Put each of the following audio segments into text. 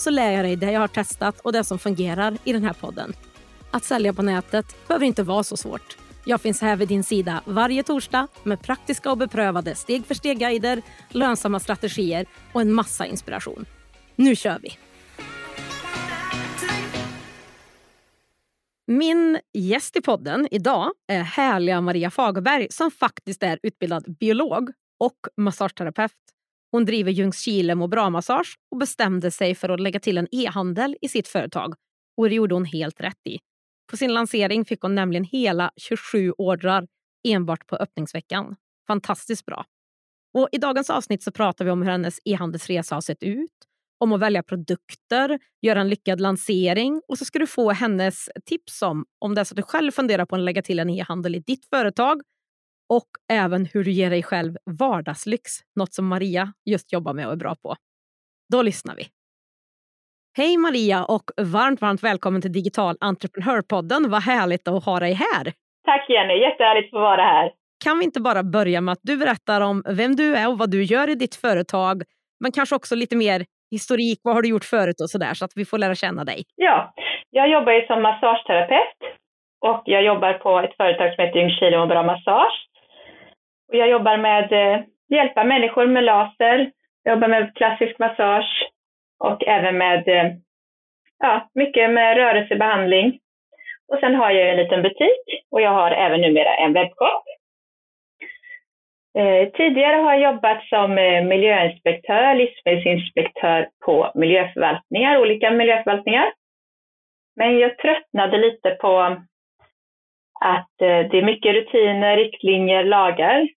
så lär jag dig det jag har testat och det som fungerar i den här podden. Att sälja på nätet behöver inte vara så svårt. Jag finns här vid din sida varje torsdag med praktiska och beprövade steg för steg-guider, lönsamma strategier och en massa inspiration. Nu kör vi! Min gäst i podden idag är härliga Maria Fagerberg som faktiskt är utbildad biolog och massageterapeut. Hon driver Ljungskile må bra-massage och bestämde sig för att lägga till en e-handel i sitt företag. Och det gjorde hon helt rätt i. På sin lansering fick hon nämligen hela 27 ordrar enbart på öppningsveckan. Fantastiskt bra. Och I dagens avsnitt så pratar vi om hur hennes e-handelsresa har sett ut, om att välja produkter, göra en lyckad lansering och så ska du få hennes tips om, om det är så att du själv funderar på att lägga till en e-handel i ditt företag och även hur du ger dig själv vardagslyx, något som Maria just jobbar med och är bra på. Då lyssnar vi. Hej Maria och varmt, varmt välkommen till Digital entreprenörpodden. Vad härligt att ha dig här. Tack Jenny, jättehärligt att få vara här. Kan vi inte bara börja med att du berättar om vem du är och vad du gör i ditt företag, men kanske också lite mer historik, vad har du gjort förut och sådär, så att vi får lära känna dig. Ja, jag jobbar ju som massageterapeut och jag jobbar på ett företag som heter Ljungskile och bra massage. Och jag jobbar med att eh, hjälpa människor med laser, jag jobbar med klassisk massage och även med eh, ja, mycket med rörelsebehandling. Och sen har jag en liten butik och jag har även numera en webbshop. Eh, tidigare har jag jobbat som eh, miljöinspektör, livsmedelsinspektör på miljöförvaltningar, olika miljöförvaltningar. Men jag tröttnade lite på att eh, det är mycket rutiner, riktlinjer, lagar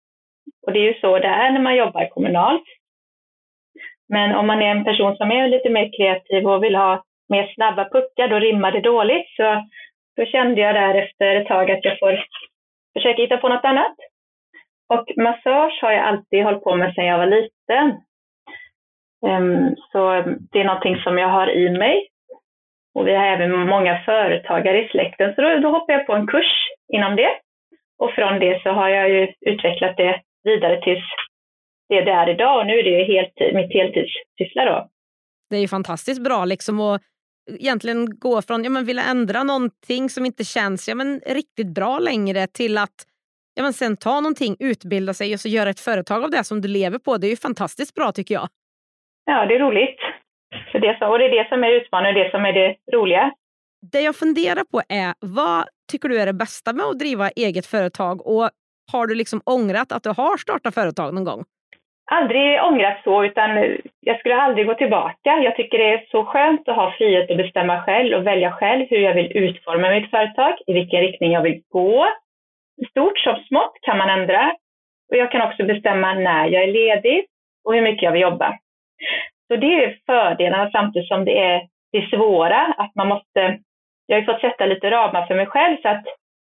och det är ju så det är när man jobbar kommunalt. Men om man är en person som är lite mer kreativ och vill ha mer snabba puckar, då rimmar det dåligt. Så då kände jag där efter ett tag att jag får försöka hitta på något annat. Och massage har jag alltid hållit på med sedan jag var liten. Ehm, så det är någonting som jag har i mig. Och vi har även många företagare i släkten, så då, då hoppar jag på en kurs inom det. Och från det så har jag ju utvecklat det vidare tills det det är idag och nu är det helt, mitt heltidssyssla då. Det är ju fantastiskt bra liksom att egentligen gå från ja, men vilja ändra någonting som inte känns ja, men riktigt bra längre till att ja, men sen ta någonting, utbilda sig och så göra ett företag av det som du lever på. Det är ju fantastiskt bra tycker jag. Ja, det är roligt. För det, och det är det som är utmaningen och det som är det roliga. Det jag funderar på är, vad tycker du är det bästa med att driva eget företag och har du liksom ångrat att du har startat företag någon gång? Aldrig ångrat så, utan jag skulle aldrig gå tillbaka. Jag tycker det är så skönt att ha frihet att bestämma själv och välja själv hur jag vill utforma mitt företag, i vilken riktning jag vill gå. Stort som smått kan man ändra. Och jag kan också bestämma när jag är ledig och hur mycket jag vill jobba. Så det är fördelarna samtidigt som det är det svåra, att man måste... Jag har ju fått sätta lite ramar för mig själv så att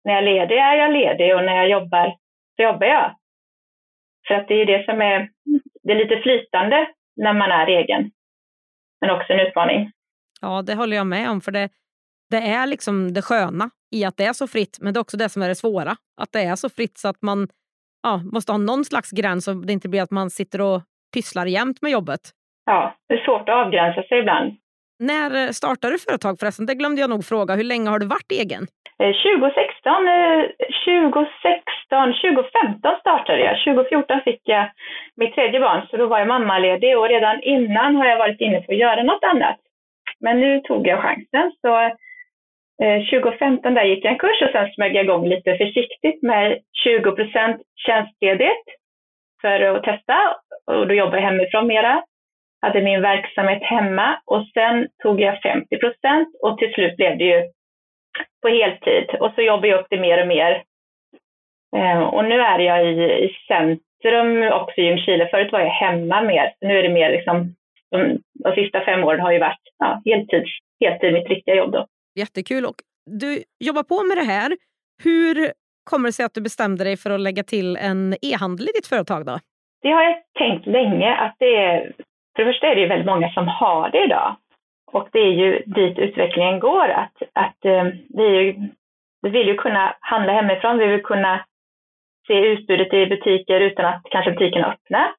när jag är ledig är jag ledig och när jag jobbar så jobbar jag. För att det är det som är, det är lite flytande när man är egen. Men också en utmaning. Ja, det håller jag med om. För det, det är liksom det sköna i att det är så fritt, men det är också det som är det svåra. Att det är så fritt så att man ja, måste ha någon slags gräns så det inte blir att man sitter och pysslar jämt med jobbet. Ja, det är svårt att avgränsa sig ibland. När eh, startade du företag förresten? Det glömde jag nog fråga. Hur länge har du varit egen? 2016, 2016, 2015 startade jag. 2014 fick jag mitt tredje barn, så då var jag mammaledig och redan innan har jag varit inne på att göra något annat. Men nu tog jag chansen. Så eh, 2015 där gick jag en kurs och sen smög jag igång lite försiktigt med 20% tjänstledigt för att testa och då jobbar jag hemifrån mera. Hade min verksamhet hemma och sen tog jag 50% och till slut blev det ju på heltid och så jobbar jag upp det mer och mer. Eh, och nu är jag i, i centrum också i Ljungskile. Förut var jag hemma mer. Nu är det mer liksom de de sista fem åren har ju varit ja, heltids, heltid mitt riktiga jobb. Då. Jättekul. Och du jobbar på med det här. Hur kommer det sig att du bestämde dig för att lägga till en e-handel i ditt företag? då? Det har jag tänkt länge. att det är, för det första är det ju väldigt många som har det idag. Och det är ju dit utvecklingen går. Att, att eh, vi, ju, vi vill ju kunna handla hemifrån. Vi vill kunna se utbudet i butiker utan att kanske butiken öppnar.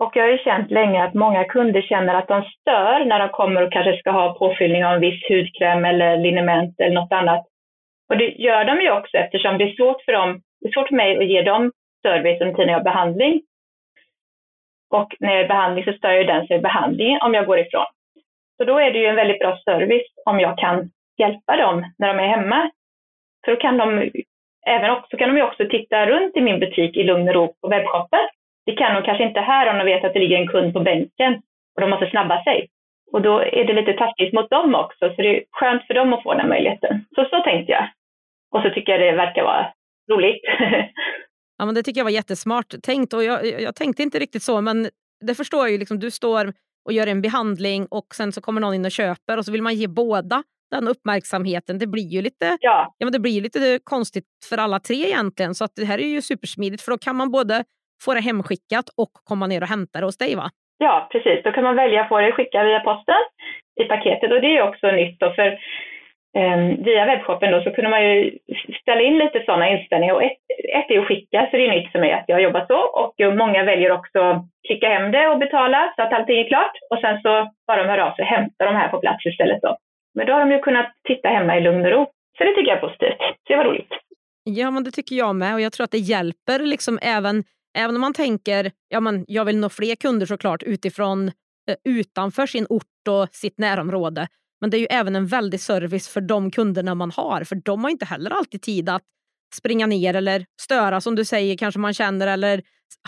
Och jag har ju känt länge att många kunder känner att de stör när de kommer och kanske ska ha påfyllning av en viss hudkräm eller liniment eller något annat. Och det gör de ju också eftersom det är svårt för dem, det är svårt för mig att ge dem service under tiden jag har behandling. Och när jag är i behandling så stör ju den sig i behandlingen om jag går ifrån. Så då är det ju en väldigt bra service om jag kan hjälpa dem när de är hemma. För då kan de även också, kan de ju också titta runt i min butik i lugn och ro på webbshoppen. Det kan de kanske inte här om de vet att det ligger en kund på bänken och de måste snabba sig. Och då är det lite taskigt mot dem också, så det är skönt för dem att få den möjligheten. Så så tänkte jag. Och så tycker jag det verkar vara roligt. ja, men det tycker jag var jättesmart tänkt och jag, jag tänkte inte riktigt så, men det förstår jag ju. Liksom, du står och gör en behandling och sen så kommer någon in och köper och så vill man ge båda den uppmärksamheten. Det blir ju lite, ja. Ja, men det blir lite konstigt för alla tre egentligen. Så att det här är ju supersmidigt för då kan man både få det hemskickat och komma ner och hämta det hos dig va? Ja, precis. Då kan man välja att få det skickat via posten i paketet och det är också nytt då för Ehm, via webbshoppen då så kunde man ju ställa in lite sådana inställningar och ett, ett är att skicka så det är nytt för mig att jag jobbar så och eh, många väljer också att klicka hem det och betala så att allting är klart och sen så bara de hör av sig och hämtar de här på plats istället då. Men då har de ju kunnat titta hemma i lugn och ro. Så det tycker jag är positivt. Så det var roligt. Ja, men det tycker jag med och jag tror att det hjälper liksom även Även om man tänker ja men jag vill nå fler kunder såklart utifrån eh, utanför sin ort och sitt närområde. Men det är ju även en väldig service för de kunderna man har för de har inte heller alltid tid att springa ner eller störa som du säger kanske man känner eller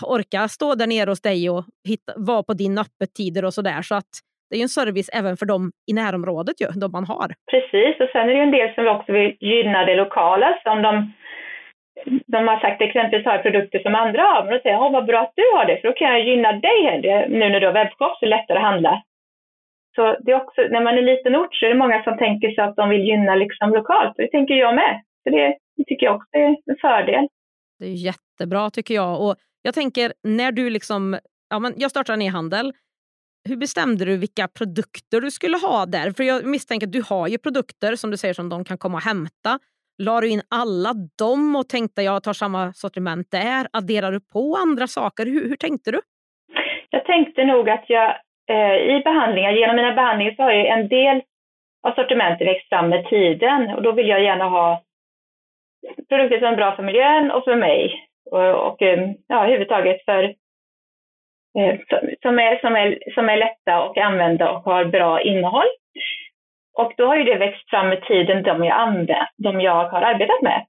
orka stå där nere hos dig och hitta, vara på din öppettider och sådär. Så att det är ju en service även för dem i närområdet ju, de man har. Precis, och sen är det ju en del som också vill gynna det lokala. som de de har sagt exempelvis har produkter som andra har, men då säger jag, vad bra att du har det, för då kan jag gynna dig här. Nu när du har webbshop så är det lättare att handla. Så det är också, när man är liten ort så är det många som tänker sig att de vill gynna liksom lokalt, det tänker jag med. Så det, det tycker jag också är en fördel. Det är jättebra tycker jag. Och jag tänker, när du liksom, ja men jag startar en e-handel, hur bestämde du vilka produkter du skulle ha där? För jag misstänker att du har ju produkter som du säger som de kan komma och hämta. La du in alla dem och tänkte jag tar samma sortiment där? Adderar du på andra saker? Hur, hur tänkte du? Jag tänkte nog att jag Eh, i behandlingar, genom mina behandlingar så har ju en del av sortimentet växt fram med tiden och då vill jag gärna ha produkter som är bra för miljön och för mig och, och eh, ja, överhuvudtaget eh, för som, är, som, är, som är lätta att använda och har bra innehåll. Och då har ju det växt fram med tiden, de jag, använt, de jag har arbetat med.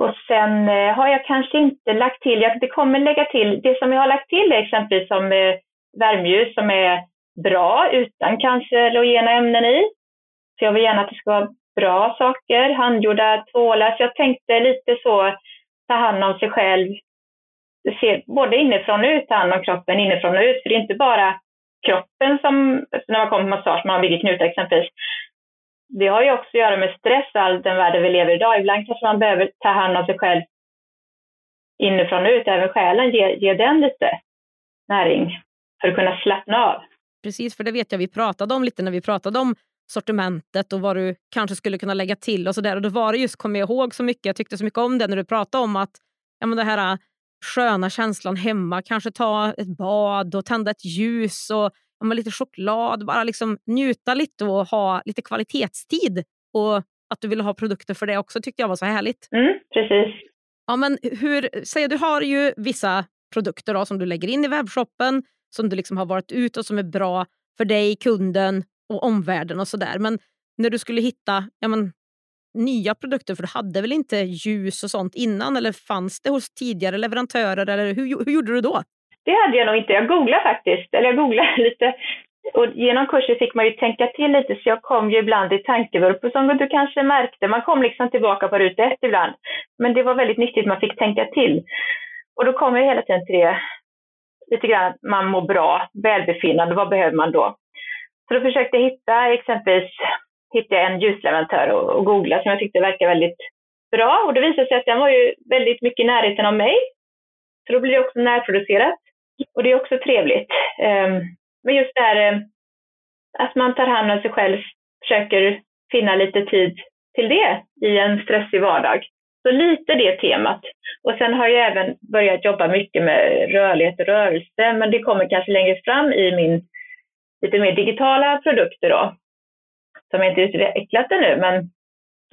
Och sen har jag kanske inte lagt till, jag det kommer lägga till, det som jag har lagt till är exempelvis som eh, värmeljus som är bra utan cancerogena ämnen i. Så jag vill gärna att det ska vara bra saker, handgjorda tvålar. Så jag tänkte lite så, ta hand om sig själv, se både inifrån och ut, ta hand om kroppen inifrån och ut. För det är inte bara kroppen som, när man kommer på massage, man har byggt knutar exempelvis, det har ju också att göra med stress, och all den världen vi lever i idag. Ibland kanske man behöver ta hand om sig själv inifrån och ut, även själen, ge, ge den lite näring för att kunna slappna av. Precis, för det vet jag vi pratade om lite när vi pratade om sortimentet och vad du kanske skulle kunna lägga till och sådär. Och då var det just, kommer jag ihåg så mycket, jag tyckte så mycket om det när du pratade om att ja, men det här sköna känslan hemma. Kanske ta ett bad och tända ett ljus och ja, lite choklad. Bara liksom njuta lite och ha lite kvalitetstid. Och att du ville ha produkter för det också tyckte jag var så härligt. Mm, precis. Ja, men hur, säg, du har ju vissa produkter då, som du lägger in i webbshoppen som du liksom har varit ut och som är bra för dig, kunden och omvärlden och sådär. Men när du skulle hitta ja, men, nya produkter? För du hade väl inte ljus och sånt innan? Eller fanns det hos tidigare leverantörer? Eller hur, hur gjorde du då? Det hade jag nog inte. Jag googlade faktiskt. Eller jag googlade lite. Och genom kursen fick man ju tänka till lite, så jag kom ju ibland i tankevurpor som du kanske märkte. Man kom liksom tillbaka på ruta ett ibland. Men det var väldigt nyttigt, man fick tänka till. Och då kom jag hela tiden till det, lite grann man mår bra, välbefinnande, vad behöver man då? Så då försökte jag hitta exempelvis hittade jag en ljusleverantör och, och googlade som jag tyckte verkade väldigt bra. Och det visade sig att den var ju väldigt mycket i närheten av mig. Så då blir det också närproducerat. Och det är också trevligt. Um, men just det här eh, att man tar hand om sig själv, försöker finna lite tid till det i en stressig vardag. Så lite det temat. Och sen har jag även börjat jobba mycket med rörlighet och rörelse, men det kommer kanske längre fram i min lite mer digitala produkter då, som jag inte utvecklat ännu, men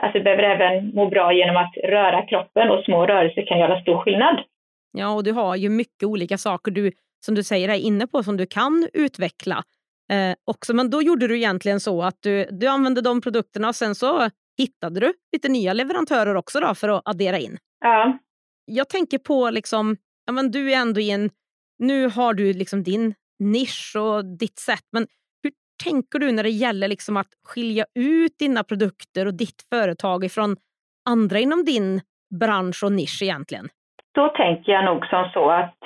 alltså, vi behöver även må bra genom att röra kroppen och små rörelser kan göra stor skillnad. Ja, och du har ju mycket olika saker du, som du säger är inne på som du kan utveckla eh, också. Men då gjorde du egentligen så att du, du använde de produkterna och sen så hittade du lite nya leverantörer också då för att addera in. Ja. Jag tänker på, liksom, ja, men du är ändå i en, nu har du liksom din nisch och ditt sätt, men hur tänker du när det gäller liksom att skilja ut dina produkter och ditt företag ifrån andra inom din bransch och nisch egentligen? Då tänker jag nog som så att,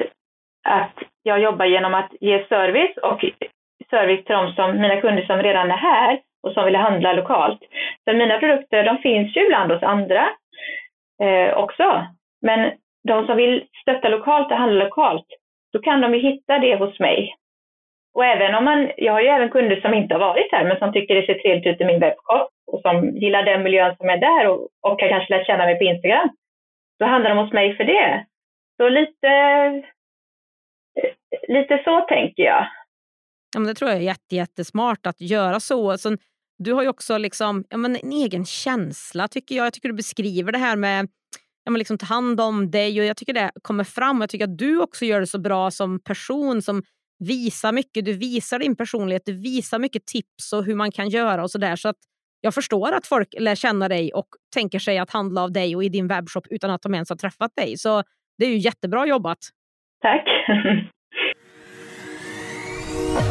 att jag jobbar genom att ge service och service till de som, mina kunder som redan är här och som vill handla lokalt. Så mina produkter de finns ju ibland hos andra eh, också. Men de som vill stötta lokalt och handla lokalt, då kan de ju hitta det hos mig. Och även om man, jag har ju även kunder som inte har varit här men som tycker det ser trevligt ut i min webbshop och som gillar den miljön som är där och, och kan kanske lära känna mig på Instagram. Då handlar de hos mig för det. Så lite, eh, lite så tänker jag. Ja, men det tror jag är jätte, jättesmart att göra så. Alltså, du har ju också liksom, ja, men en egen känsla tycker jag. Jag tycker du beskriver det här med ja, men liksom ta hand om dig och jag tycker det kommer fram. Jag tycker att du också gör det så bra som person som visar mycket. Du visar din personlighet, du visar mycket tips och hur man kan göra och sådär. Så att jag förstår att folk lär känna dig och tänker sig att handla av dig och i din webbshop utan att de ens har träffat dig. Så det är ju jättebra jobbat. Tack.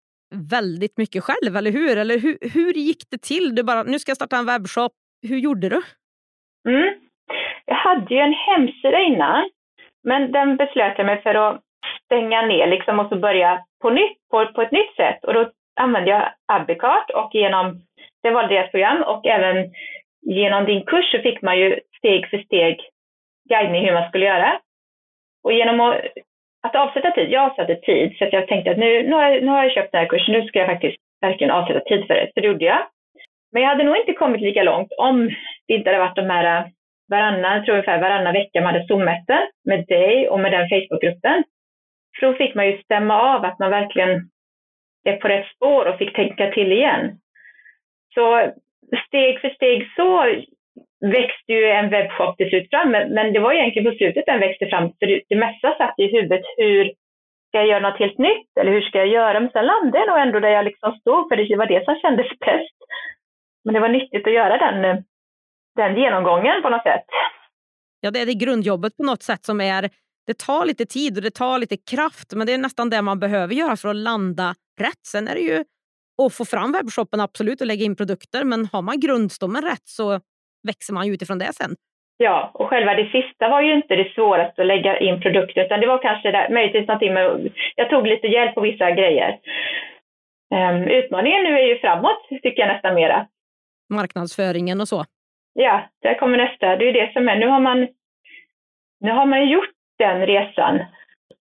väldigt mycket själv, eller hur? Eller hur, hur gick det till? Du bara, nu ska jag starta en webbshop. Hur gjorde du? Mm. Jag hade ju en hemsida innan, men den beslöt jag mig för att stänga ner liksom och så börja på nytt, på, på ett nytt sätt. Och då använde jag Abicart och genom, det var deras program och även genom din kurs så fick man ju steg för steg guidning hur man skulle göra. Och genom att att avsätta tid. Jag avsatte tid så att jag tänkte att nu, nu, har jag, nu har jag köpt den här kursen, nu ska jag faktiskt verkligen avsätta tid för det. Så det gjorde jag. Men jag hade nog inte kommit lika långt om det inte hade varit de här eh, varannan, tror ungefär varannan vecka man hade zoom med dig och med den Facebookgruppen. För då fick man ju stämma av att man verkligen är på rätt spår och fick tänka till igen. Så steg för steg så växte ju en webbshop till slut fram, men, men det var egentligen på slutet den växte fram. För det, det mesta satt i huvudet, hur ska jag göra något helt nytt? Eller hur ska jag göra? Men sen landade jag nog ändå där jag liksom stod, för det var det som kändes bäst. Men det var nyttigt att göra den, den genomgången på något sätt. Ja, det är det grundjobbet på något sätt som är det tar lite tid och det tar lite kraft, men det är nästan det man behöver göra för att landa rätt. Sen är det ju att få fram webbshoppen absolut och lägga in produkter, men har man grundstommen rätt så växer man ju utifrån det sen. Ja, och själva det sista var ju inte det svåraste att lägga in produkter, utan det var kanske där, möjligtvis någonting med, jag tog lite hjälp på vissa grejer. Um, utmaningen nu är ju framåt, tycker jag nästan mera. Marknadsföringen och så? Ja, där kommer nästa. Det är det som är, nu har man, nu har man gjort den resan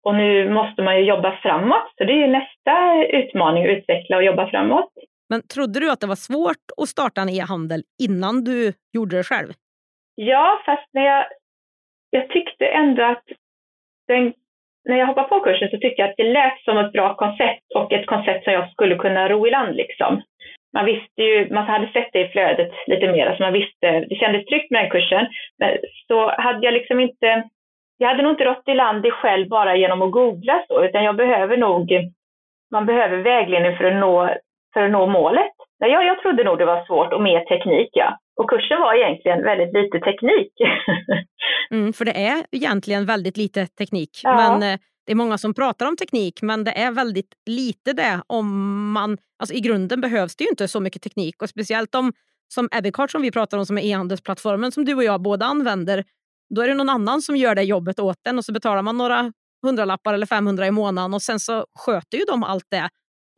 och nu måste man ju jobba framåt. Så det är ju nästa utmaning, att utveckla och jobba framåt. Men trodde du att det var svårt att starta en e-handel innan du gjorde det själv? Ja, fast när jag, jag tyckte ändå att den, när jag hoppade på kursen så tyckte jag att det lät som ett bra koncept och ett koncept som jag skulle kunna ro i land. Liksom. Man visste ju, man hade sett det i flödet lite mer, så man visste, det kändes tryggt med den kursen. Men så hade jag liksom inte, jag hade nog inte rått i land det själv bara genom att googla så, utan jag behöver nog man behöver vägledning för att nå, för att nå målet. Jag, jag trodde nog det var svårt och mer teknik, ja. Och kursen var egentligen väldigt lite teknik. mm, för det är egentligen väldigt lite teknik. Ja. Men eh, det är många som pratar om teknik, men det är väldigt lite det. om man... Alltså I grunden behövs det ju inte så mycket teknik. Och Speciellt om, som Ebbicart som vi pratar om, som är e-handelsplattformen som du och jag båda använder. Då är det någon annan som gör det jobbet åt en och så betalar man några hundralappar eller 500 i månaden och sen så sköter ju de allt det.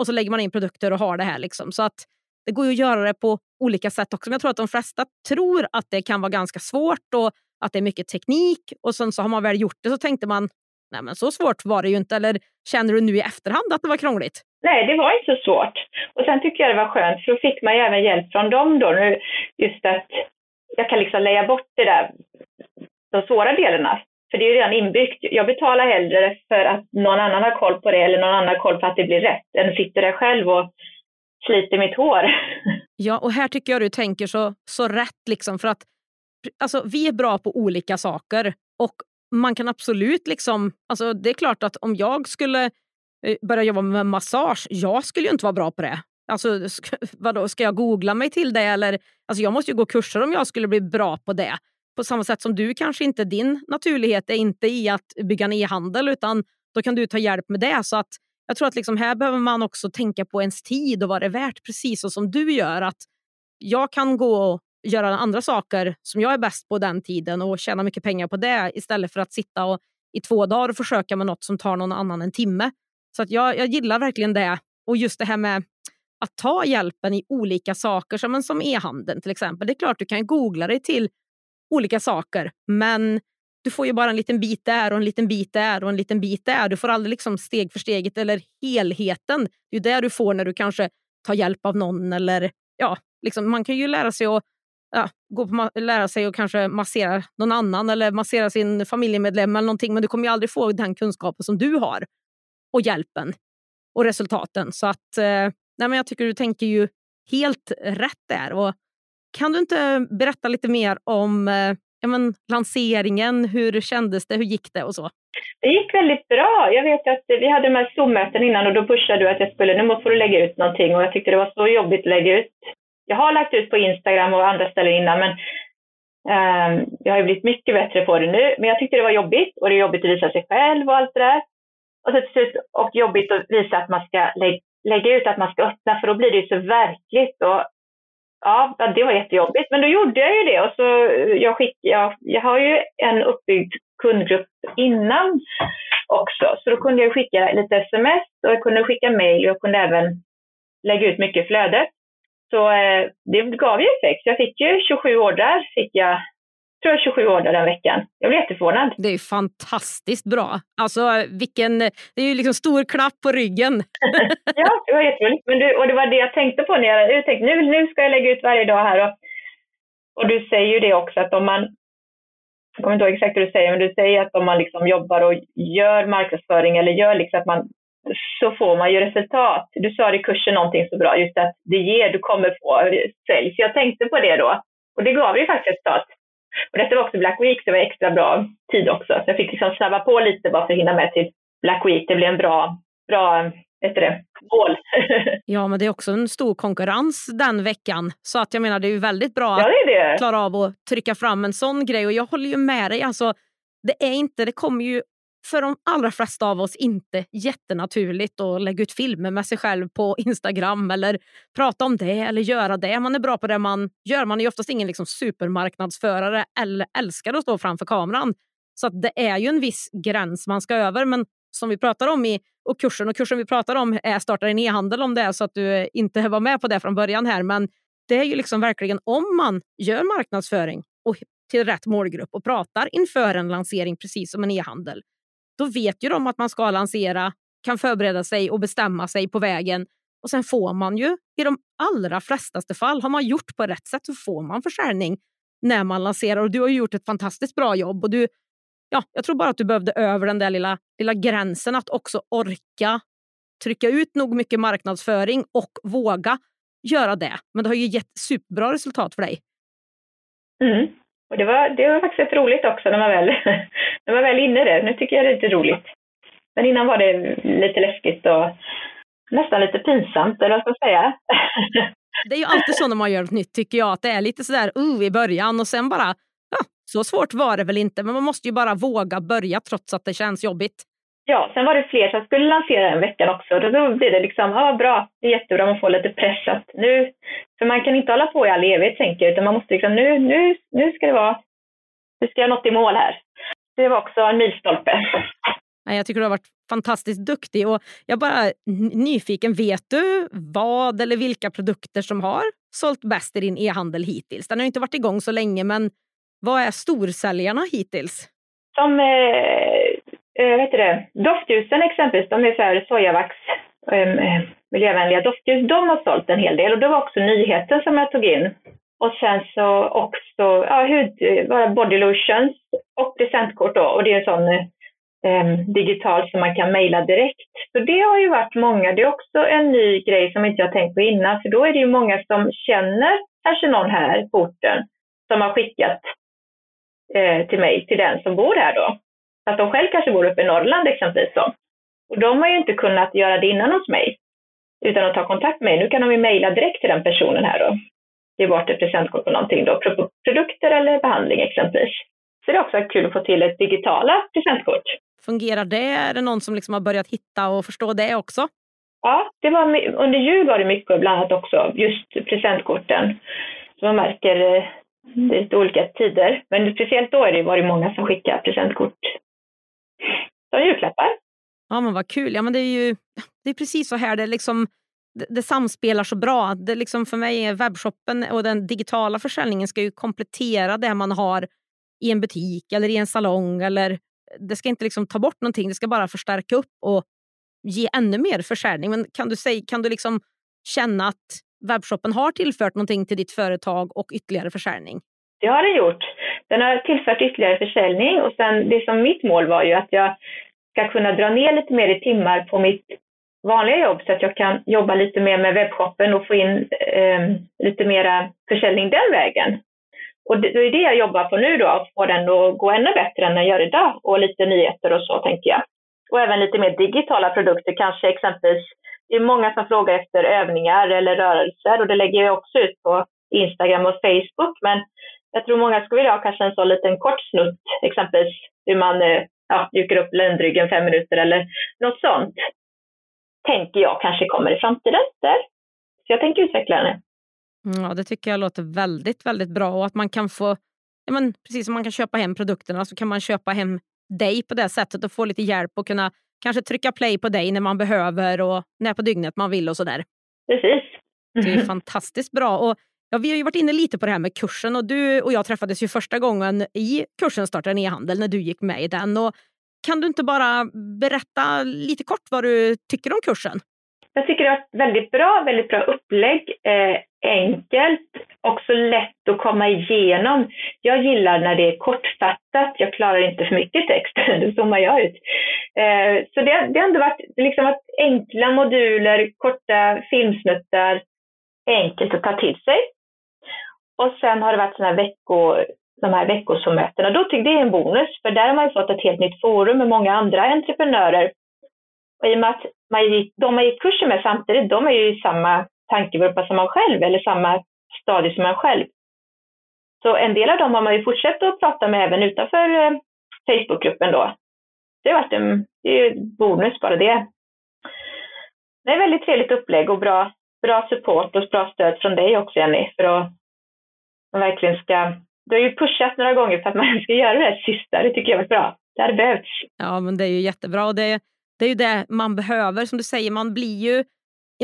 Och så lägger man in produkter och har det här. Liksom. Så att det går ju att göra det på olika sätt också. Men jag tror att de flesta tror att det kan vara ganska svårt och att det är mycket teknik. Och sen så har man väl gjort det så tänkte man nej men så svårt var det ju inte. Eller känner du nu i efterhand att det var krångligt? Nej, det var inte så svårt. Och sen tycker jag det var skönt, för då fick man ju även hjälp från dem då. Just att jag kan liksom lägga bort det där, de svåra delarna. För det är ju redan inbyggt. Jag betalar hellre för att någon annan har koll på det eller någon annan har koll på att det blir rätt än sitter där själv och sliter mitt hår. Ja, och här tycker jag du tänker så, så rätt. Liksom, för att alltså, Vi är bra på olika saker och man kan absolut... liksom, alltså, Det är klart att om jag skulle eh, börja jobba med massage, jag skulle ju inte vara bra på det. Alltså, ska, vadå, ska jag googla mig till det? Eller, alltså, jag måste ju gå kurser om jag skulle bli bra på det. På samma sätt som du kanske inte, din naturlighet är inte i att bygga en e-handel utan då kan du ta hjälp med det. Så att jag tror att liksom här behöver man också tänka på ens tid och vad det är värt, precis så som du gör. Att jag kan gå och göra andra saker som jag är bäst på den tiden och tjäna mycket pengar på det istället för att sitta och i två dagar och försöka med något som tar någon annan en timme. Så att jag, jag gillar verkligen det. Och just det här med att ta hjälpen i olika saker, som, som e-handeln till exempel. Det är klart du kan googla dig till olika saker, men du får ju bara en liten bit där och en liten bit där och en liten bit där. Du får aldrig liksom steg för steget eller helheten. Det är det du får när du kanske tar hjälp av någon. eller ja, liksom, Man kan ju lära sig att ja, gå på, lära sig att kanske massera någon annan eller massera sin familjemedlem eller någonting, men du kommer ju aldrig få den kunskapen som du har och hjälpen och resultaten. Så att, eh, nej, men jag tycker du tänker ju helt rätt där. Och kan du inte berätta lite mer om eh, ja, men, lanseringen? Hur kändes det? Hur gick det och så? Det gick väldigt bra. Jag vet att vi hade de här Zoom-möten innan och då pushade du att jag skulle, nu får du lägga ut någonting och jag tyckte det var så jobbigt att lägga ut. Jag har lagt ut på Instagram och andra ställen innan men um, jag har ju blivit mycket bättre på det nu. Men jag tyckte det var jobbigt och det är jobbigt att visa sig själv och allt det där. Och, så till slut, och jobbigt att visa att man ska lä lägga ut att man ska öppna för då blir det ju så verkligt. Och ja, det var jättejobbigt. Men då gjorde jag ju det och så jag, skick, jag, jag har ju en uppbyggd kundgrupp innan också. Så då kunde jag skicka lite sms och jag kunde skicka mejl och jag kunde även lägga ut mycket flöde. flödet. Så eh, det gav ju effekt. Jag fick ju 27 ordrar, fick jag tror jag 27 ordrar den veckan. Jag blev jätteförvånad. Det är fantastiskt bra. Alltså vilken, det är ju liksom stor klapp på ryggen. ja, det var jätteroligt. Men du, och det var det jag tänkte på när jag, jag tänkte nu, nu ska jag lägga ut varje dag här. Och, och du säger ju det också att om man, jag kommer inte ihåg exakt hur du säger, men du säger att om man liksom jobbar och gör marknadsföring eller gör liksom att man så får man ju resultat. Du sa i kursen någonting så bra, just att det ger, du kommer få sälj. Så jag tänkte på det då. Och det gav ju faktiskt resultat. Och detta var också Black Week, så det var extra bra tid också. Så jag fick liksom snabba på lite bara för att hinna med till Black Week. Det blev en bra, bra heter det, mål. ja, men det är också en stor konkurrens den veckan. Så att jag menar, det är ju väldigt bra ja, det det. att klara av att trycka fram en sån grej. Och jag håller ju med dig. Alltså, det är inte, det kommer ju för de allra flesta av oss inte jättenaturligt att lägga ut filmer med sig själv på Instagram eller prata om det eller göra det. Man är bra på det man gör. Man är oftast ingen liksom supermarknadsförare eller älskar att stå framför kameran. Så det är ju en viss gräns man ska över. Men som vi pratar om i och kursen och kursen vi pratar om är starta en e-handel om det är så att du inte var med på det från början här. Men det är ju liksom verkligen om man gör marknadsföring och till rätt målgrupp och pratar inför en lansering precis som en e-handel då vet ju de att man ska lansera, kan förbereda sig och bestämma sig på vägen. Och sen får man ju i de allra flestaste fall, har man gjort på rätt sätt så får man försäljning när man lanserar. Och du har gjort ett fantastiskt bra jobb. Och du, ja, jag tror bara att du behövde över den där lilla, lilla gränsen att också orka trycka ut nog mycket marknadsföring och våga göra det. Men det har ju gett superbra resultat för dig. Mm. Och det var, det var faktiskt roligt också när man, väl, när man väl är inne i det. Nu tycker jag det är lite roligt. Men innan var det lite läskigt och nästan lite pinsamt, eller vad ska jag säga? det är ju alltid så när man gör något nytt tycker jag, att det är lite sådär uh, i början och sen bara, ja, så svårt var det väl inte, men man måste ju bara våga börja trots att det känns jobbigt. Ja, sen var det fler som skulle lansera den veckan också. Då blir det liksom, ja bra, det är jättebra, man får lite press att nu, för man kan inte hålla på i all evighet tänker jag, utan man måste liksom, nu, nu, nu ska det vara, nu ska jag nått i mål här. Det var också en milstolpe. Jag tycker du har varit fantastiskt duktig och jag är bara nyfiken, vet du vad eller vilka produkter som har sålt bäst i din e-handel hittills? Den har inte varit igång så länge, men vad är storsäljarna hittills? Som eh, eh, vet det, doftljusen exempelvis, de är så här sojavax, eh, miljövänliga doftljus, de har sålt en hel del och det var också nyheten som jag tog in. Och sen så också ja, hud, body lotions och presentkort då och det är en sån eh, digital som man kan mejla direkt. Så det har ju varit många, det är också en ny grej som inte jag tänkt på innan, för då är det ju många som känner kanske någon här på orten som har skickat eh, till mig, till den som bor här då. Att de själv kanske bor uppe i Norrland exempelvis. Så. Och de har ju inte kunnat göra det innan hos mig, utan att ta kontakt med mig. Nu kan de ju mejla direkt till den personen här då. Ge bort ett presentkort på någonting då, produkter eller behandling exempelvis. Så det är också kul att få till ett digitala presentkort. Fungerar det? Är det någon som liksom har börjat hitta och förstå det också? Ja, det var, under jul var det mycket bland annat också, just presentkorten. Så man märker eh, det är lite olika tider, men speciellt då är det varit många som skickar presentkort som julklappar. Ja men vad kul. Ja, men det är ju det är precis så här det liksom det, det samspelar så bra. Det liksom för mig är webbshoppen och den digitala försäljningen ska ju komplettera det man har i en butik eller i en salong. Eller, det ska inte liksom ta bort någonting, det ska bara förstärka upp och ge ännu mer försäljning. Men kan du, säga, kan du liksom känna att webbshoppen har tillfört någonting till ditt företag och ytterligare försäljning? Det har den gjort. Den har tillfört ytterligare försäljning och sen det som mitt mål var ju att jag ska kunna dra ner lite mer i timmar på mitt vanliga jobb så att jag kan jobba lite mer med webbshoppen och få in eh, lite mera försäljning den vägen. Och det, det är det jag jobbar på nu då, att få den att gå ännu bättre än den gör idag och lite nyheter och så tänker jag. Och även lite mer digitala produkter, kanske exempelvis det är många som frågar efter övningar eller rörelser och det lägger jag också ut på Instagram och Facebook. Men jag tror många skulle vilja ha kanske en sån liten kort snutt, exempelvis hur man eh, ja, mjukar upp ländryggen fem minuter eller något sånt. Tänker jag kanske kommer i framtiden där. Så jag tänker utveckla den. Ja, det tycker jag låter väldigt, väldigt bra och att man kan få, ja, men precis som man kan köpa hem produkterna så kan man köpa hem dig på det sättet och få lite hjälp och kunna kanske trycka play på dig när man behöver och när på dygnet man vill och sådär. Precis. Det är fantastiskt bra. Och ja, vi har ju varit inne lite på det här med kursen och du och jag träffades ju första gången i kursen Starta en e-handel när du gick med i den. Och kan du inte bara berätta lite kort vad du tycker om kursen? Jag tycker det är ett väldigt bra, väldigt bra upplägg. Eh, enkelt, också lätt att komma igenom. Jag gillar när det är kortfattat, jag klarar inte för mycket text, då zoomar jag ut. Eh, så det, det har ändå varit liksom att enkla moduler, korta filmsnuttar, enkelt att ta till sig. Och sen har det varit såna här veckor, de här veckosomötena. Då tycker jag det är en bonus, för där har man ju fått ett helt nytt forum med många andra entreprenörer. Och i och med att man gick, de man gick kursen med samtidigt, de är ju i samma tankevurpa som man själv, eller samma stadie som man själv. Så en del av dem har man ju fortsatt att prata med även utanför eh, Facebookgruppen då. Det har varit en, det är bonus bara det. Det är ett väldigt trevligt upplägg och bra, bra support och bra stöd från dig också Jenny för att man verkligen ska du har ju pushat några gånger för att man ska göra det här sista. Det tycker jag var bra. Det hade behövts. Ja, men det är ju jättebra. Och det, det är ju det man behöver. Som du säger, man blir ju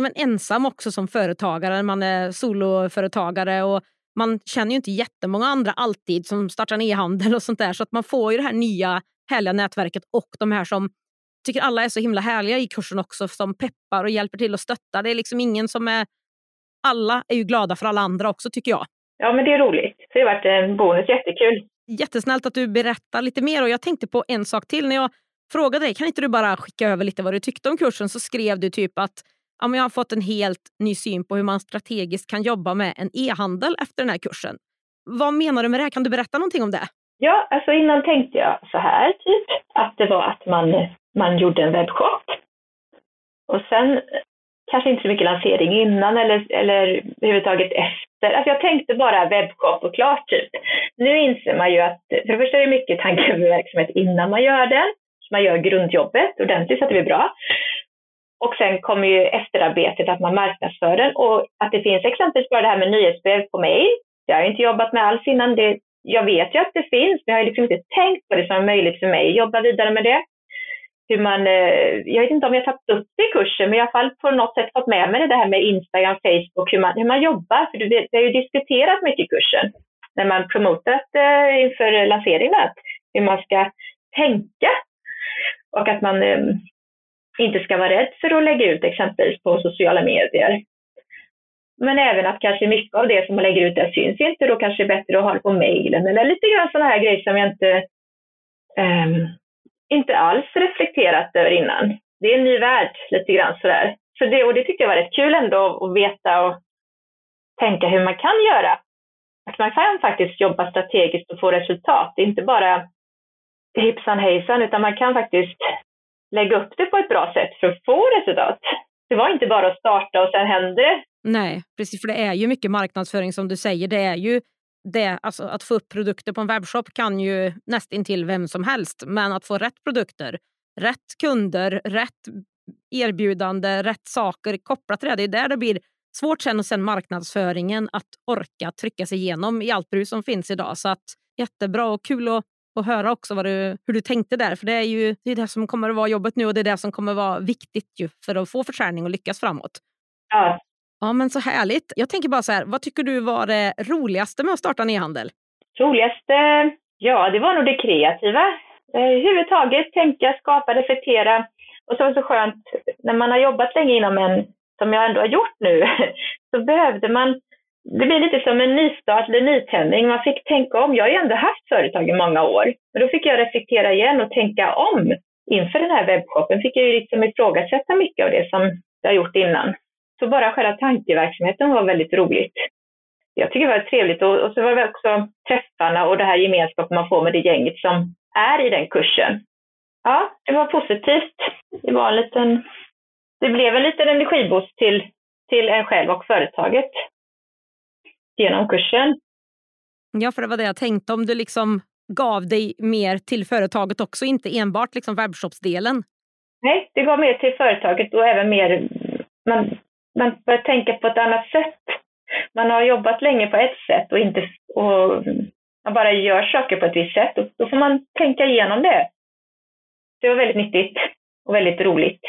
man ensam också som företagare. Man är soloföretagare och man känner ju inte jättemånga andra alltid som startar en e-handel och sånt där. Så att man får ju det här nya härliga nätverket och de här som tycker alla är så himla härliga i kursen också som peppar och hjälper till och stöttar. Det är liksom ingen som är... Alla är ju glada för alla andra också tycker jag. Ja, men det är roligt. Det har varit en bonus. Jättekul. Jättesnällt att du berättar lite mer. Och Jag tänkte på en sak till. När jag frågade dig, kan inte du bara skicka över lite vad du tyckte om kursen? Så skrev du typ att ja, men jag har fått en helt ny syn på hur man strategiskt kan jobba med en e-handel efter den här kursen. Vad menar du med det? Kan du berätta någonting om det? Ja, alltså innan tänkte jag så här, typ, att det var att man, man gjorde en webbshop. Och sen kanske inte så mycket lansering innan eller, eller överhuvudtaget efter. Alltså jag tänkte bara webbshop och klart typ. Nu inser man ju att för det första är det mycket tankar med verksamhet innan man gör den. Så man gör grundjobbet ordentligt så att det blir bra. Och sen kommer ju efterarbetet att man marknadsför den och att det finns exempelvis bara det här med nyhetsbrev på mail. Det har jag inte jobbat med alls innan. Det, jag vet ju att det finns, men jag har liksom inte tänkt på det som är möjligt för mig att jobba vidare med det hur man, eh, jag vet inte om jag tagit upp det i kursen, men i alla fall på något sätt fått med mig det här med Instagram, Facebook, hur man, hur man jobbar. För det, det har ju diskuterats mycket i kursen när man promotat eh, inför lanseringen, hur man ska tänka och att man eh, inte ska vara rädd för att lägga ut exempelvis på sociala medier. Men även att kanske mycket av det som man lägger ut där syns inte, då kanske det är bättre att ha det på mejlen eller lite grann sådana här grejer som jag inte um, inte alls reflekterat över innan. Det är en ny värld lite grann sådär. Så det, och det tyckte jag var rätt kul ändå att veta och tänka hur man kan göra. Att man kan faktiskt jobba strategiskt och få resultat. Det är inte bara hipsan hejsan, utan man kan faktiskt lägga upp det på ett bra sätt för att få resultat. Det var inte bara att starta och sen händer det. Nej, precis, för det är ju mycket marknadsföring som du säger. Det är ju det, alltså att få upp produkter på en webbshop kan ju nästintill vem som helst. Men att få rätt produkter, rätt kunder, rätt erbjudande, rätt saker kopplat till det. Det är där det blir svårt sen och sen marknadsföringen att orka trycka sig igenom i allt brus som finns idag. Så att jättebra och kul att, att höra också vad du, hur du tänkte där. För det är ju det, är det som kommer att vara jobbet nu och det är det som kommer att vara viktigt ju för att få försäljning och lyckas framåt. Ja, Ja, men så härligt. Jag tänker bara så här, vad tycker du var det roligaste med att starta en e-handel? Roligaste? Ja, det var nog det kreativa. Eh, Överhuvudtaget tänka, skapa, reflektera. Och så var det så skönt, när man har jobbat länge inom en, som jag ändå har gjort nu, så behövde man det blir lite som en nystart eller nytändning. Man fick tänka om. Jag har ju ändå haft företag i många år. Men då fick jag reflektera igen och tänka om. Inför den här webbshoppen fick jag ju liksom ifrågasätta mycket av det som jag har gjort innan. Så bara själva tankeverksamheten var väldigt roligt. Jag tycker det var trevligt och, och så var det också träffarna och det här gemenskapen man får med det gänget som är i den kursen. Ja, det var positivt. Det var en liten, det blev en liten energiboost till, till en själv och företaget genom kursen. Ja, för det var det jag tänkte. Om du liksom gav dig mer till företaget också, inte enbart liksom webbshopsdelen. Nej, det gav mer till företaget och även mer, man man börjar tänka på ett annat sätt. Man har jobbat länge på ett sätt och, inte, och man bara gör saker på ett visst sätt. Och då får man tänka igenom det. Det var väldigt nyttigt och väldigt roligt.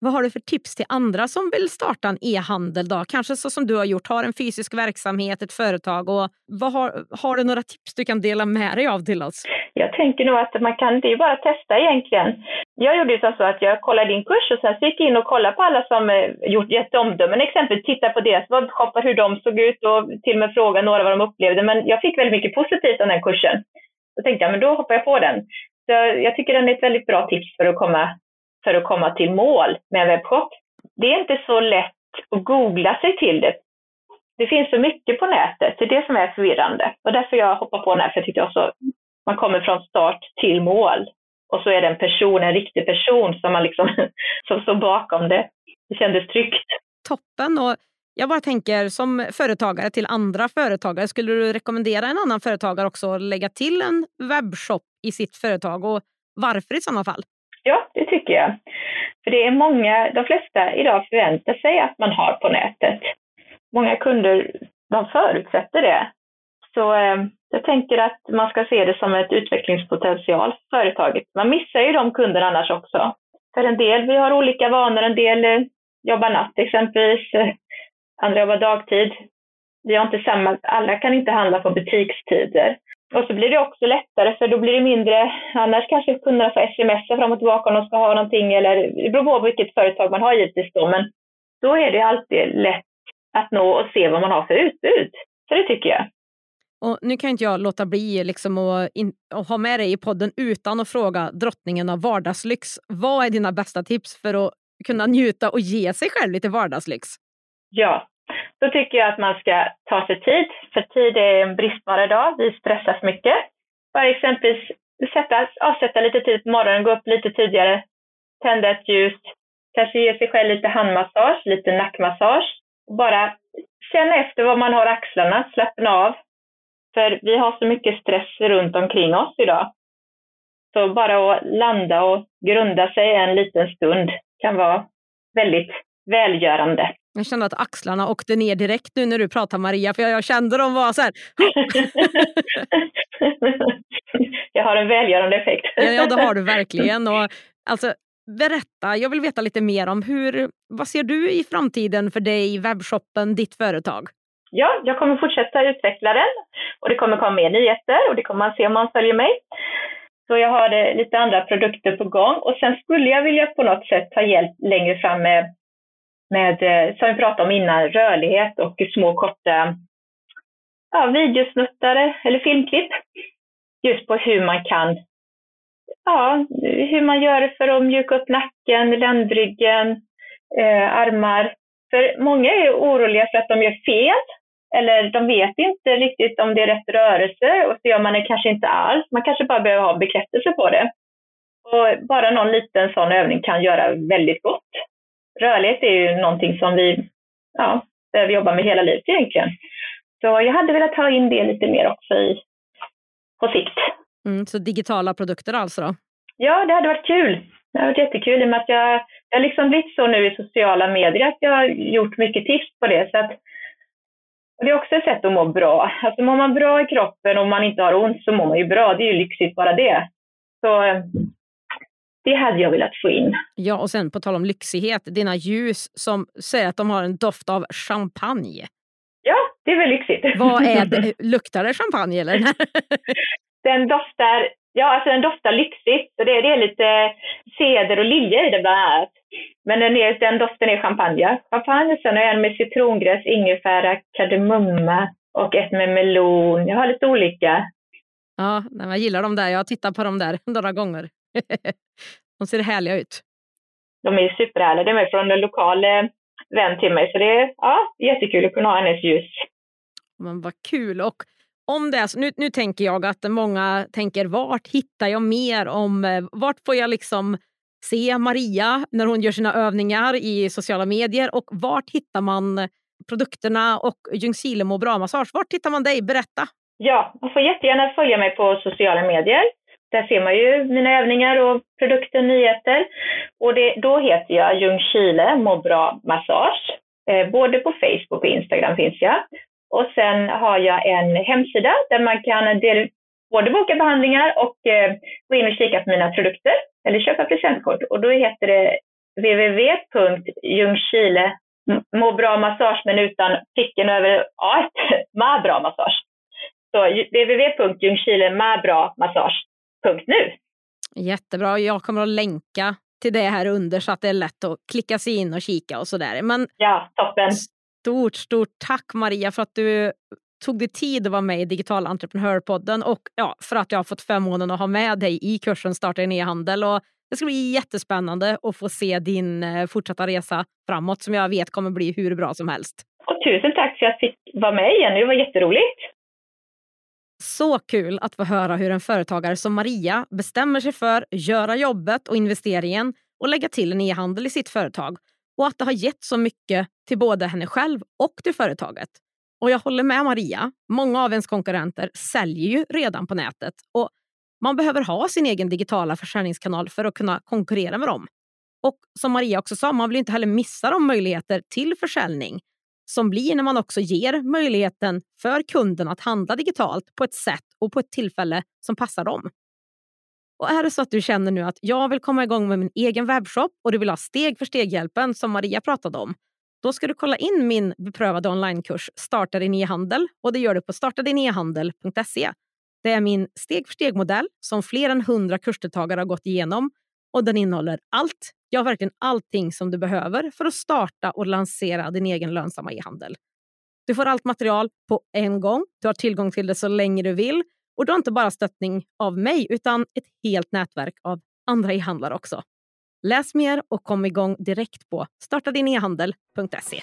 Vad har du för tips till andra som vill starta en e-handel? då? Kanske så som du har gjort, har en fysisk verksamhet, ett företag. Och vad har, har du några tips du kan dela med dig av till oss? Jag tänker nog att man kan, det är bara att testa egentligen. Jag gjorde ju så att jag kollade din kurs och sen så gick jag in och kollade på alla som eh, gjort gett omdömen, exempelvis titta på deras webbshoppar, hur de såg ut och till och med fråga några vad de upplevde. Men jag fick väldigt mycket positivt av den kursen. Då tänkte jag, men då hoppar jag på den. Så jag tycker den är ett väldigt bra tips för att komma för att komma till mål med en webbshop. Det är inte så lätt att googla sig till det. Det finns så mycket på nätet, det är det som är förvirrande. Och därför jag hoppar på den här, för jag tycker också man kommer från start till mål. Och så är det en person, en riktig person som, man liksom, som står bakom det. Det kändes tryggt. Toppen! Och jag bara tänker som företagare till andra företagare, skulle du rekommendera en annan företagare också att lägga till en webbshop i sitt företag och varför i sådana fall? Ja, det tycker jag. För det är många, de flesta idag förväntar sig att man har på nätet. Många kunder, de förutsätter det. Så eh, jag tänker att man ska se det som ett utvecklingspotential för företaget. Man missar ju de kunderna annars också. För en del, vi har olika vanor, en del eh, jobbar natt exempelvis, eh, andra jobbar dagtid. Vi har inte samma, alla kan inte handla på butikstider. Och så blir det också lättare för då blir det mindre, annars kanske kunderna får sms fram och tillbaka om de ska ha någonting eller det beror på vilket företag man har givetvis då men då är det alltid lätt att nå och se vad man har för utbud. Så det tycker jag. Och nu kan inte jag låta bli liksom att, in, att ha med dig i podden utan att fråga drottningen av vardagslyx. Vad är dina bästa tips för att kunna njuta och ge sig själv lite vardagslyx? Ja, då tycker jag att man ska ta sig tid, för tid är en bristvara idag. Vi stressas mycket. Bara exempelvis sätta, avsätta lite tid på morgonen, gå upp lite tidigare, tända ett ljus, Kanske ge sig själv lite handmassage, lite nackmassage. Bara känna efter var man har axlarna, slappna av. För vi har så mycket stress runt omkring oss idag. Så bara att landa och grunda sig en liten stund kan vara väldigt välgörande. Jag kände att axlarna åkte ner direkt nu när du pratade Maria, för jag kände dem var så här. jag har en välgörande effekt. ja, ja, det har du verkligen. Och, alltså, berätta, jag vill veta lite mer om hur, vad ser du i framtiden för dig, webbshoppen, ditt företag? Ja, jag kommer fortsätta utveckla den och det kommer komma mer nyheter och det kommer man se om man följer mig. Så jag har eh, lite andra produkter på gång och sen skulle jag vilja på något sätt ta hjälp längre fram med, med eh, som vi pratade om innan, rörlighet och små korta ja, videosnuttar eller filmklipp. Just på hur man kan, ja, hur man gör för att mjuka upp nacken, ländryggen, eh, armar. För många är oroliga för att de gör fel eller de vet inte riktigt om det är rätt rörelse och så gör man det kanske inte alls. Man kanske bara behöver ha bekräftelse på det. Och bara någon liten sån övning kan göra väldigt gott. Rörlighet är ju någonting som vi ja, behöver jobba med hela livet egentligen. Så jag hade velat ha in det lite mer också i, på sikt. Mm, så digitala produkter alltså? Då? Ja, det hade varit kul. Det hade varit jättekul i och med att jag, jag har liksom blivit så nu i sociala medier att jag har gjort mycket tips på det. Så att och det är också ett sätt att må bra. Alltså mår man bra i kroppen och man inte har ont så mår man ju bra. Det är ju lyxigt bara det. Så det hade jag velat få in. Ja, och sen på tal om lyxighet, dina ljus som säger att de har en doft av champagne. Ja, det är väl lyxigt. Vad är det? Luktar det champagne eller? den doftar, ja alltså den doftar lyxigt. Och det, det är lite ceder och lilja i det bland annat. Men den, är, den doften är champagne. Champagne, sen har jag en med citrongräs, ingefära, kardemumma och ett med melon. Jag har lite olika. Ja, jag gillar de där. Jag har tittat på dem där några gånger. de ser härliga ut. De är superhärliga. De är från en lokal eh, vän till mig. Så det är ja, jättekul att kunna ha hennes ljus. Men vad kul. Och om det är nu, nu tänker jag att många tänker vart hittar jag mer om, eh, vart får jag liksom se Maria när hon gör sina övningar i sociala medier och vart hittar man produkterna och Ljungskile må bra-massage? Vart hittar man dig? Berätta! Ja, man får jättegärna följa mig på sociala medier. Där ser man ju mina övningar och produkter, nyheter. Och det, då heter jag Ljungskile må bra massage. Eh, både på Facebook och Instagram finns jag. Och sen har jag en hemsida där man kan del, både boka behandlingar och eh, gå in och kika på mina produkter eller köpa presentkort. Och då heter det www.ljungskile må bra massage men utan pricken över A, ma bra massage. Så www.ljungskilemabramassage.nu. Jättebra. Jag kommer att länka till det här under så att det är lätt att klicka sig in och kika och sådär. Men ja, toppen. Stort, stort tack Maria för att du tog dig tid att vara med i Digital entreprenörpodden och ja, för att jag har fått förmånen att ha med dig i kursen Starta din e-handel. Och det ska bli jättespännande att få se din eh, fortsatta resa framåt som jag vet kommer bli hur bra som helst. Och tusen tack för att jag fick vara med igen. Det var jätteroligt. Så kul att få höra hur en företagare som Maria bestämmer sig för att göra jobbet och investeringen och lägga till en e-handel i sitt företag och att det har gett så mycket till både henne själv och till företaget. Och jag håller med Maria. Många av ens konkurrenter säljer ju redan på nätet och man behöver ha sin egen digitala försäljningskanal för att kunna konkurrera med dem. Och som Maria också sa, man vill inte heller missa de möjligheter till försäljning som blir när man också ger möjligheten för kunden att handla digitalt på ett sätt och på ett tillfälle som passar dem. Och är det så att du känner nu att jag vill komma igång med min egen webbshop och du vill ha steg för steg-hjälpen som Maria pratade om, då ska du kolla in min beprövade onlinekurs Starta din e-handel och det gör du på startadinehandel.se. Det är min steg för steg-modell som fler än 100 kursdeltagare har gått igenom och den innehåller allt, ja verkligen allting som du behöver för att starta och lansera din egen lönsamma e-handel. Du får allt material på en gång, du har tillgång till det så länge du vill och du har inte bara stöttning av mig utan ett helt nätverk av andra e-handlare också. Läs mer och kom igång direkt på startadinehandel.se.